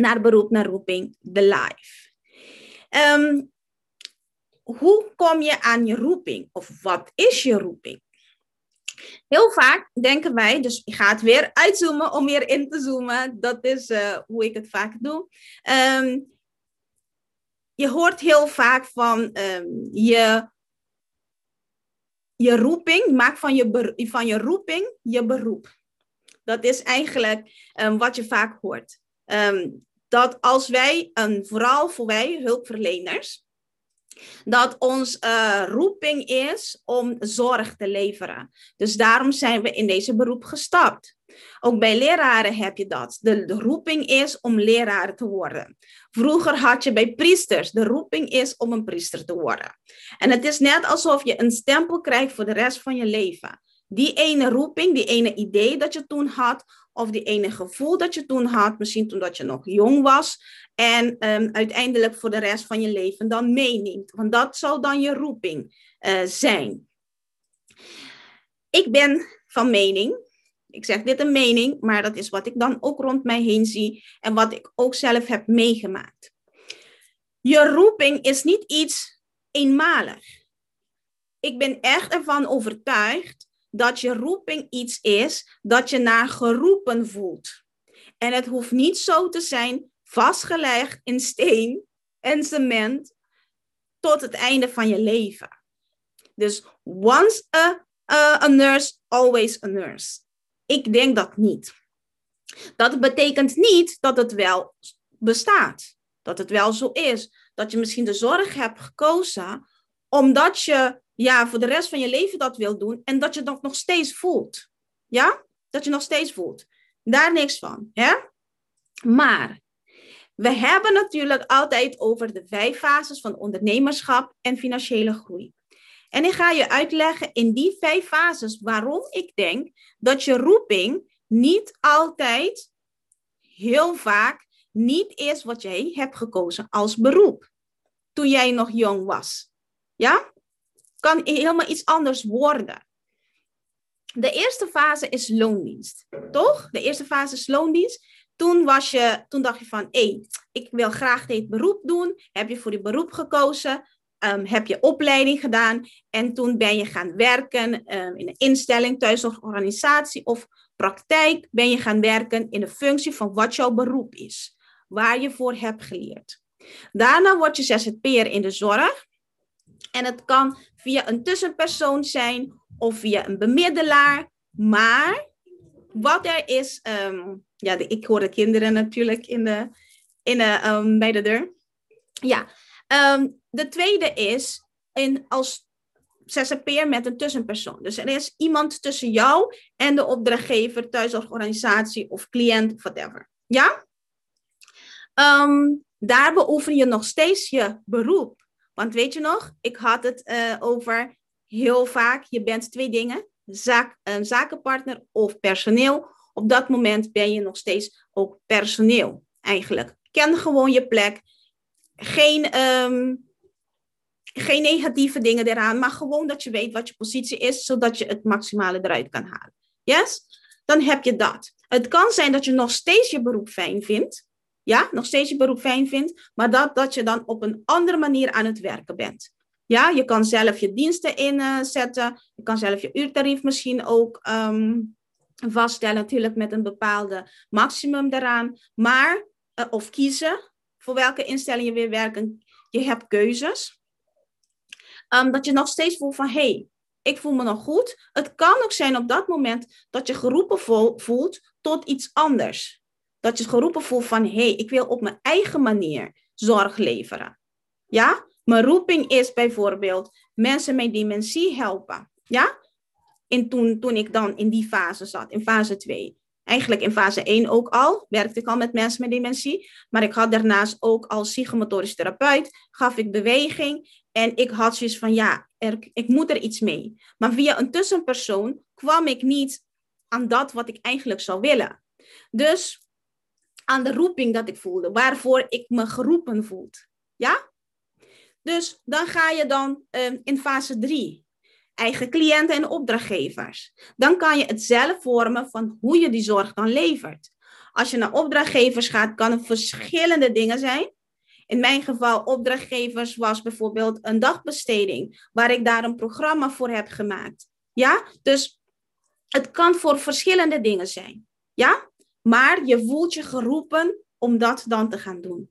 naar beroep, naar roeping, de live. Ehm, hoe kom je aan je roeping? Of wat is je roeping? Heel vaak denken wij, dus ik ga het weer uitzoomen om weer in te zoomen. Dat is uh, hoe ik het vaak doe. Um, je hoort heel vaak van um, je, je roeping, maak van je, van je roeping je beroep. Dat is eigenlijk wat je vaak hoort. Dat als wij, en vooral voor wij hulpverleners, dat ons uh, roeping is om zorg te leveren. Dus daarom zijn we in deze beroep gestapt. Ook bij leraren heb je dat. De, de roeping is om leraar te worden. Vroeger had je bij priesters, de roeping is om een priester te worden. En het is net alsof je een stempel krijgt voor de rest van je leven. Die ene roeping, die ene idee dat je toen had, of die ene gevoel dat je toen had, misschien toen je nog jong was, en um, uiteindelijk voor de rest van je leven dan meeneemt. Want dat zou dan je roeping uh, zijn. Ik ben van mening, ik zeg dit een mening, maar dat is wat ik dan ook rond mij heen zie en wat ik ook zelf heb meegemaakt. Je roeping is niet iets eenmalig. Ik ben echt ervan overtuigd dat je roeping iets is dat je naar geroepen voelt. En het hoeft niet zo te zijn vastgelegd in steen en cement tot het einde van je leven. Dus once a, a, a nurse, always a nurse. Ik denk dat niet. Dat betekent niet dat het wel bestaat. Dat het wel zo is. Dat je misschien de zorg hebt gekozen omdat je ja, voor de rest van je leven dat wil doen en dat je dat nog steeds voelt. Ja? Dat je nog steeds voelt. Daar niks van. Hè? Maar we hebben natuurlijk altijd over de vijf fases van ondernemerschap en financiële groei. En ik ga je uitleggen in die vijf fases waarom ik denk dat je roeping niet altijd, heel vaak, niet is wat jij hebt gekozen als beroep toen jij nog jong was. Ja? Kan helemaal iets anders worden. De eerste fase is loondienst, toch? De eerste fase is loondienst. Toen, was je, toen dacht je van, hé, hey, ik wil graag dit beroep doen. Heb je voor die beroep gekozen? Um, heb je opleiding gedaan? En toen ben je gaan werken um, in een instelling, thuiszorgorganisatie of praktijk. Ben je gaan werken in de functie van wat jouw beroep is. Waar je voor hebt geleerd. Daarna word je ZZP'er in de zorg. En het kan via een tussenpersoon zijn of via een bemiddelaar. Maar wat er is, um, ja, ik hoor de kinderen natuurlijk in de, in de, um, bij de deur. Ja, um, de tweede is in, als zzp'er met een tussenpersoon. Dus er is iemand tussen jou en de opdrachtgever, thuisorganisatie of cliënt, whatever. Ja? Daar beoefen je nog steeds je beroep. Want weet je nog, ik had het uh, over heel vaak, je bent twee dingen, zaak, een zakenpartner of personeel. Op dat moment ben je nog steeds ook personeel eigenlijk. Ken gewoon je plek. Geen, um, geen negatieve dingen eraan, maar gewoon dat je weet wat je positie is, zodat je het maximale eruit kan halen. Yes? Dan heb je dat. Het kan zijn dat je nog steeds je beroep fijn vindt, ja, nog steeds je beroep fijn vindt, maar dat, dat je dan op een andere manier aan het werken bent. Ja, je kan zelf je diensten inzetten, je kan zelf je uurtarief misschien ook um, vaststellen, natuurlijk met een bepaalde maximum eraan, maar, uh, of kiezen voor welke instelling je weer werken. Je hebt keuzes. Um, dat je nog steeds voelt van, hé, hey, ik voel me nog goed. Het kan ook zijn op dat moment dat je geroepen voelt tot iets anders. Dat je geroepen voelt van, hé, hey, ik wil op mijn eigen manier zorg leveren. Ja? Mijn roeping is bijvoorbeeld mensen met dementie helpen. Ja? En toen, toen ik dan in die fase zat, in fase 2. Eigenlijk in fase 1 ook al, werkte ik al met mensen met dementie. Maar ik had daarnaast ook als psychomotorisch therapeut, gaf ik beweging. En ik had zoiets van, ja, ik moet er iets mee. Maar via een tussenpersoon kwam ik niet aan dat wat ik eigenlijk zou willen. Dus aan de roeping dat ik voelde, waarvoor ik me geroepen voelde. Ja? Dus dan ga je dan uh, in fase 3 eigen cliënten en opdrachtgevers. Dan kan je het zelf vormen van hoe je die zorg dan levert. Als je naar opdrachtgevers gaat, kan het verschillende dingen zijn. In mijn geval, opdrachtgevers was bijvoorbeeld een dagbesteding, waar ik daar een programma voor heb gemaakt. Ja, dus het kan voor verschillende dingen zijn. Ja, maar je voelt je geroepen om dat dan te gaan doen.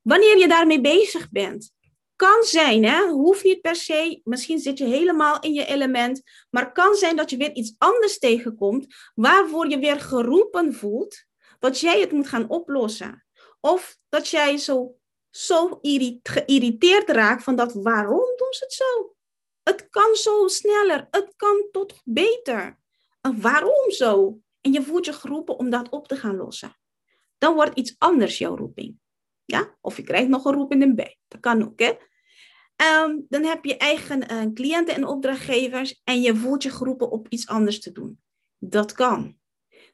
Wanneer je daarmee bezig bent, kan zijn, hè, hoeft niet per se, misschien zit je helemaal in je element, maar kan zijn dat je weer iets anders tegenkomt waarvoor je weer geroepen voelt dat jij het moet gaan oplossen. Of dat jij zo, zo geïrriteerd raakt van dat waarom doen ze het zo? Het kan zo sneller, het kan tot beter. En waarom zo? En je voelt je geroepen om dat op te gaan lossen. Dan wordt iets anders jouw roeping. Ja? Of je krijgt nog een roeping bij. Dat kan ook, hè? Um, dan heb je eigen uh, cliënten en opdrachtgevers en je voelt je geroepen op iets anders te doen. Dat kan.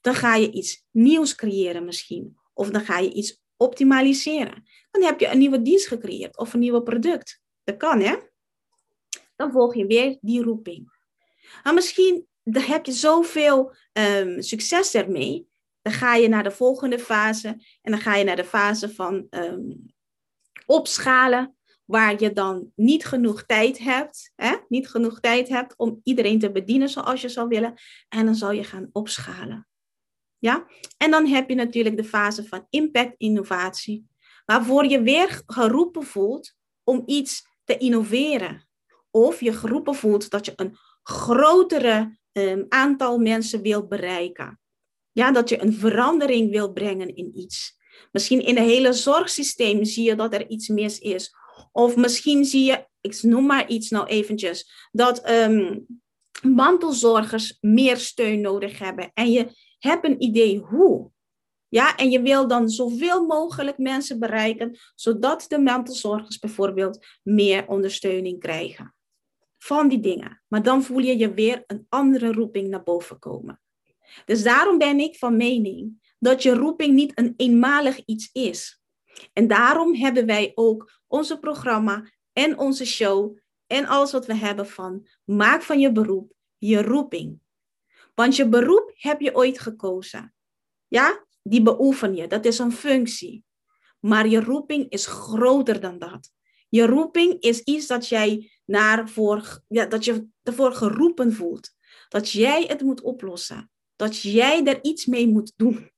Dan ga je iets nieuws creëren misschien. Of dan ga je iets optimaliseren. Dan heb je een nieuwe dienst gecreëerd of een nieuw product. Dat kan, hè? Dan volg je weer die roeping. Maar misschien heb je zoveel um, succes ermee. Dan ga je naar de volgende fase. En dan ga je naar de fase van um, opschalen waar je dan niet genoeg tijd hebt, hè? niet genoeg tijd hebt om iedereen te bedienen zoals je zou willen. En dan zal je gaan opschalen. Ja? En dan heb je natuurlijk de fase van impact-innovatie, waarvoor je weer geroepen voelt om iets te innoveren. Of je geroepen voelt dat je een grotere um, aantal mensen wil bereiken. Ja, dat je een verandering wil brengen in iets. Misschien in het hele zorgsysteem zie je dat er iets mis is. Of misschien zie je, ik noem maar iets nou eventjes, dat um, mantelzorgers meer steun nodig hebben. En je hebt een idee hoe. Ja, en je wil dan zoveel mogelijk mensen bereiken, zodat de mantelzorgers bijvoorbeeld meer ondersteuning krijgen. Van die dingen. Maar dan voel je je weer een andere roeping naar boven komen. Dus daarom ben ik van mening dat je roeping niet een eenmalig iets is. En daarom hebben wij ook onze programma en onze show en alles wat we hebben van maak van je beroep je roeping. Want je beroep heb je ooit gekozen. Ja, die beoefen je. Dat is een functie. Maar je roeping is groter dan dat. Je roeping is iets dat jij naar voor, ja, dat je ervoor geroepen voelt. Dat jij het moet oplossen. Dat jij er iets mee moet doen.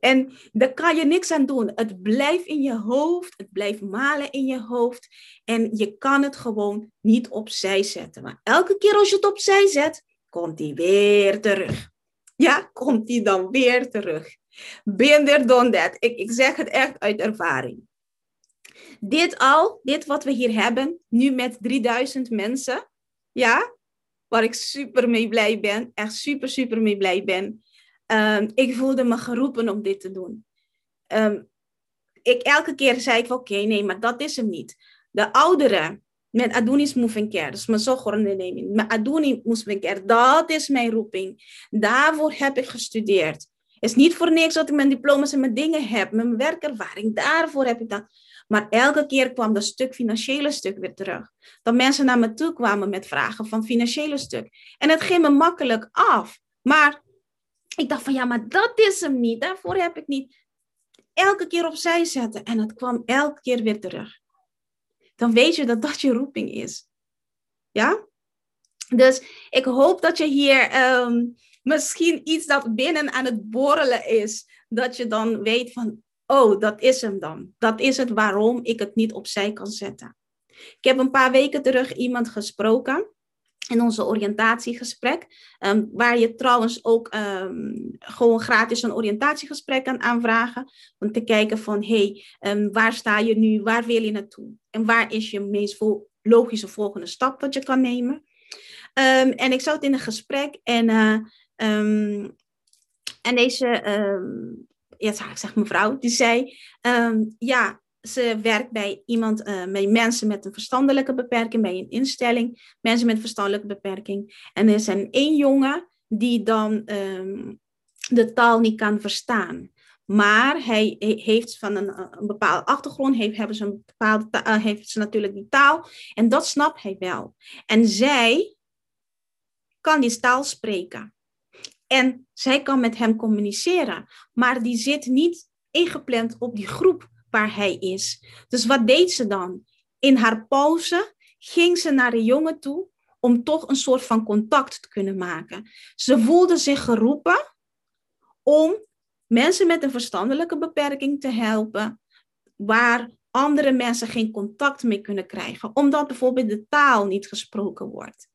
En daar kan je niks aan doen. Het blijft in je hoofd, het blijft malen in je hoofd. En je kan het gewoon niet opzij zetten. Maar elke keer als je het opzij zet, komt die weer terug. Ja, komt die dan weer terug. Ben there, done that. Ik, ik zeg het echt uit ervaring. Dit al, dit wat we hier hebben, nu met 3000 mensen, ja, waar ik super mee blij ben, echt super, super mee blij ben. Um, ik voelde me geroepen om dit te doen. Um, ik, elke keer zei ik, oké, nee, maar dat is hem niet. De ouderen met Adonis Moving Care, dus mijn zorgonderneming, met Adonis Moving Care, dat is mijn roeping. Daarvoor heb ik gestudeerd. Is niet voor niks dat ik mijn diploma's en mijn dingen heb, mijn werkervaring, daarvoor heb ik dat. Maar elke keer kwam dat stuk financiële stuk weer terug. Dat mensen naar me toe kwamen met vragen van financiële stuk. En het ging me makkelijk af. Maar ik dacht van ja, maar dat is hem niet. Daarvoor heb ik niet elke keer opzij zetten. En het kwam elke keer weer terug. Dan weet je dat dat je roeping is. Ja? Dus ik hoop dat je hier um, misschien iets dat binnen aan het borrelen is. Dat je dan weet van, oh, dat is hem dan. Dat is het waarom ik het niet opzij kan zetten. Ik heb een paar weken terug iemand gesproken in onze oriëntatiegesprek, um, waar je trouwens ook um, gewoon gratis een oriëntatiegesprek kan aanvragen, om te kijken van, hé, hey, um, waar sta je nu, waar wil je naartoe en waar is je meest logische volgende stap dat je kan nemen. en ik zat in een gesprek en uh, En deze, um, ja, ik zeg mevrouw, die zei, ehm, ja, ze werkt bij iemand, uh, mensen met een verstandelijke beperking, bij een instelling, mensen met verstandelijke beperking. En er een één jongen die dan de taal niet kan verstaan. Maar hij heeft van een, een bepaalde achtergrond, heeft, hebben ze een bepaalde uh, heeft ze natuurlijk die taal. En dat snapt hij wel. En zij kan die taal spreken. En zij kan met hem communiceren. Maar die zit niet ingepland op die groep waar hij is. Dus wat deed ze dan? In haar pauze ging ze naar de jongen toe om toch een soort van contact te kunnen maken. Ze voelde zich geroepen om mensen met een verstandelijke beperking te helpen, waar andere mensen geen contact mee kunnen krijgen, omdat bijvoorbeeld de taal niet gesproken wordt.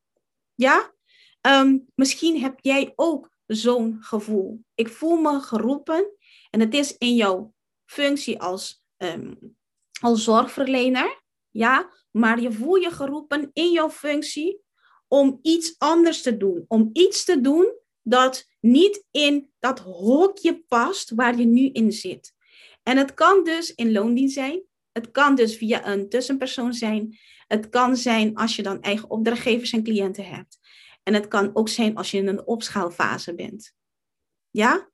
Ja? Um, misschien heb jij ook zo'n gevoel. Ik voel me geroepen en het is in jouw functie als, um, als zorgverlener, ja, maar je voelt je geroepen in jouw functie om iets anders te doen, om iets te doen dat niet in dat hokje past waar je nu in zit. En het kan dus in loondienst zijn. Het kan dus via een tussenpersoon zijn. Het kan zijn als je dan eigen opdrachtgevers en cliënten hebt. En het kan ook zijn als je in een opschaalfase bent. Ja?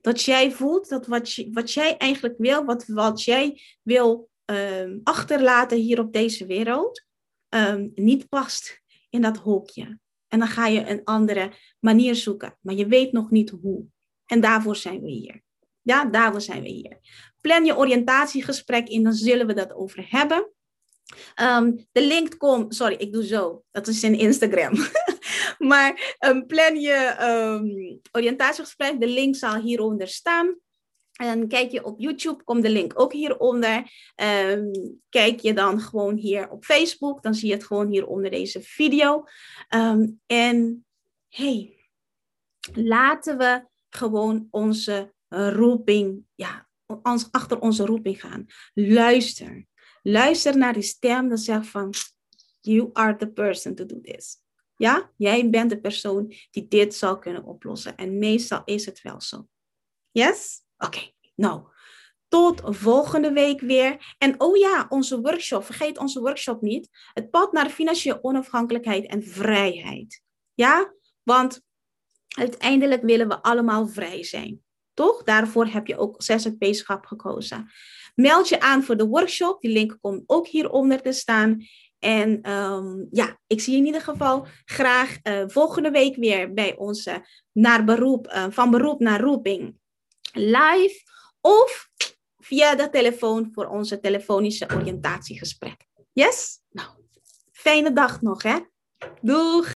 Dat jij voelt dat wat, wat jij eigenlijk wil, wat, wat jij wil um, achterlaten hier op deze wereld, um, niet past in dat hokje. En dan ga je een andere manier zoeken, maar je weet nog niet hoe. En daarvoor zijn we hier. Ja, daarvoor zijn we hier. Plan je oriëntatiegesprek in, dan zullen we dat over hebben. Um, de link komt, sorry, ik doe zo. Dat is in Instagram. maar um, plan je um, oriëntatiegesprek. De link zal hieronder staan. En kijk je op YouTube, komt de link ook hieronder. Um, kijk je dan gewoon hier op Facebook, dan zie je het gewoon hier onder deze video. En hey, laten we gewoon onze roeping, ja, ons, achter onze roeping gaan. Luister. Luister naar die stem dat zegt van, you are the person to do this. Ja, jij bent de persoon die dit zal kunnen oplossen. En meestal is het wel zo. Yes? Oké, nou, tot volgende week weer. En oh ja, onze workshop, vergeet onze workshop niet. Het pad naar financiële onafhankelijkheid en vrijheid. Ja, want uiteindelijk willen we allemaal vrij zijn. Toch? Daarvoor heb je ook ZZP-schap gekozen. Meld je aan voor de workshop. Die link komt ook hieronder te staan. En um, ja, ik zie je in ieder geval graag uh, volgende week weer bij onze naar beroep, uh, van beroep naar roeping live of via de telefoon voor onze telefonische oriëntatiegesprek. Yes? Nou, fijne dag nog hè. Doeg!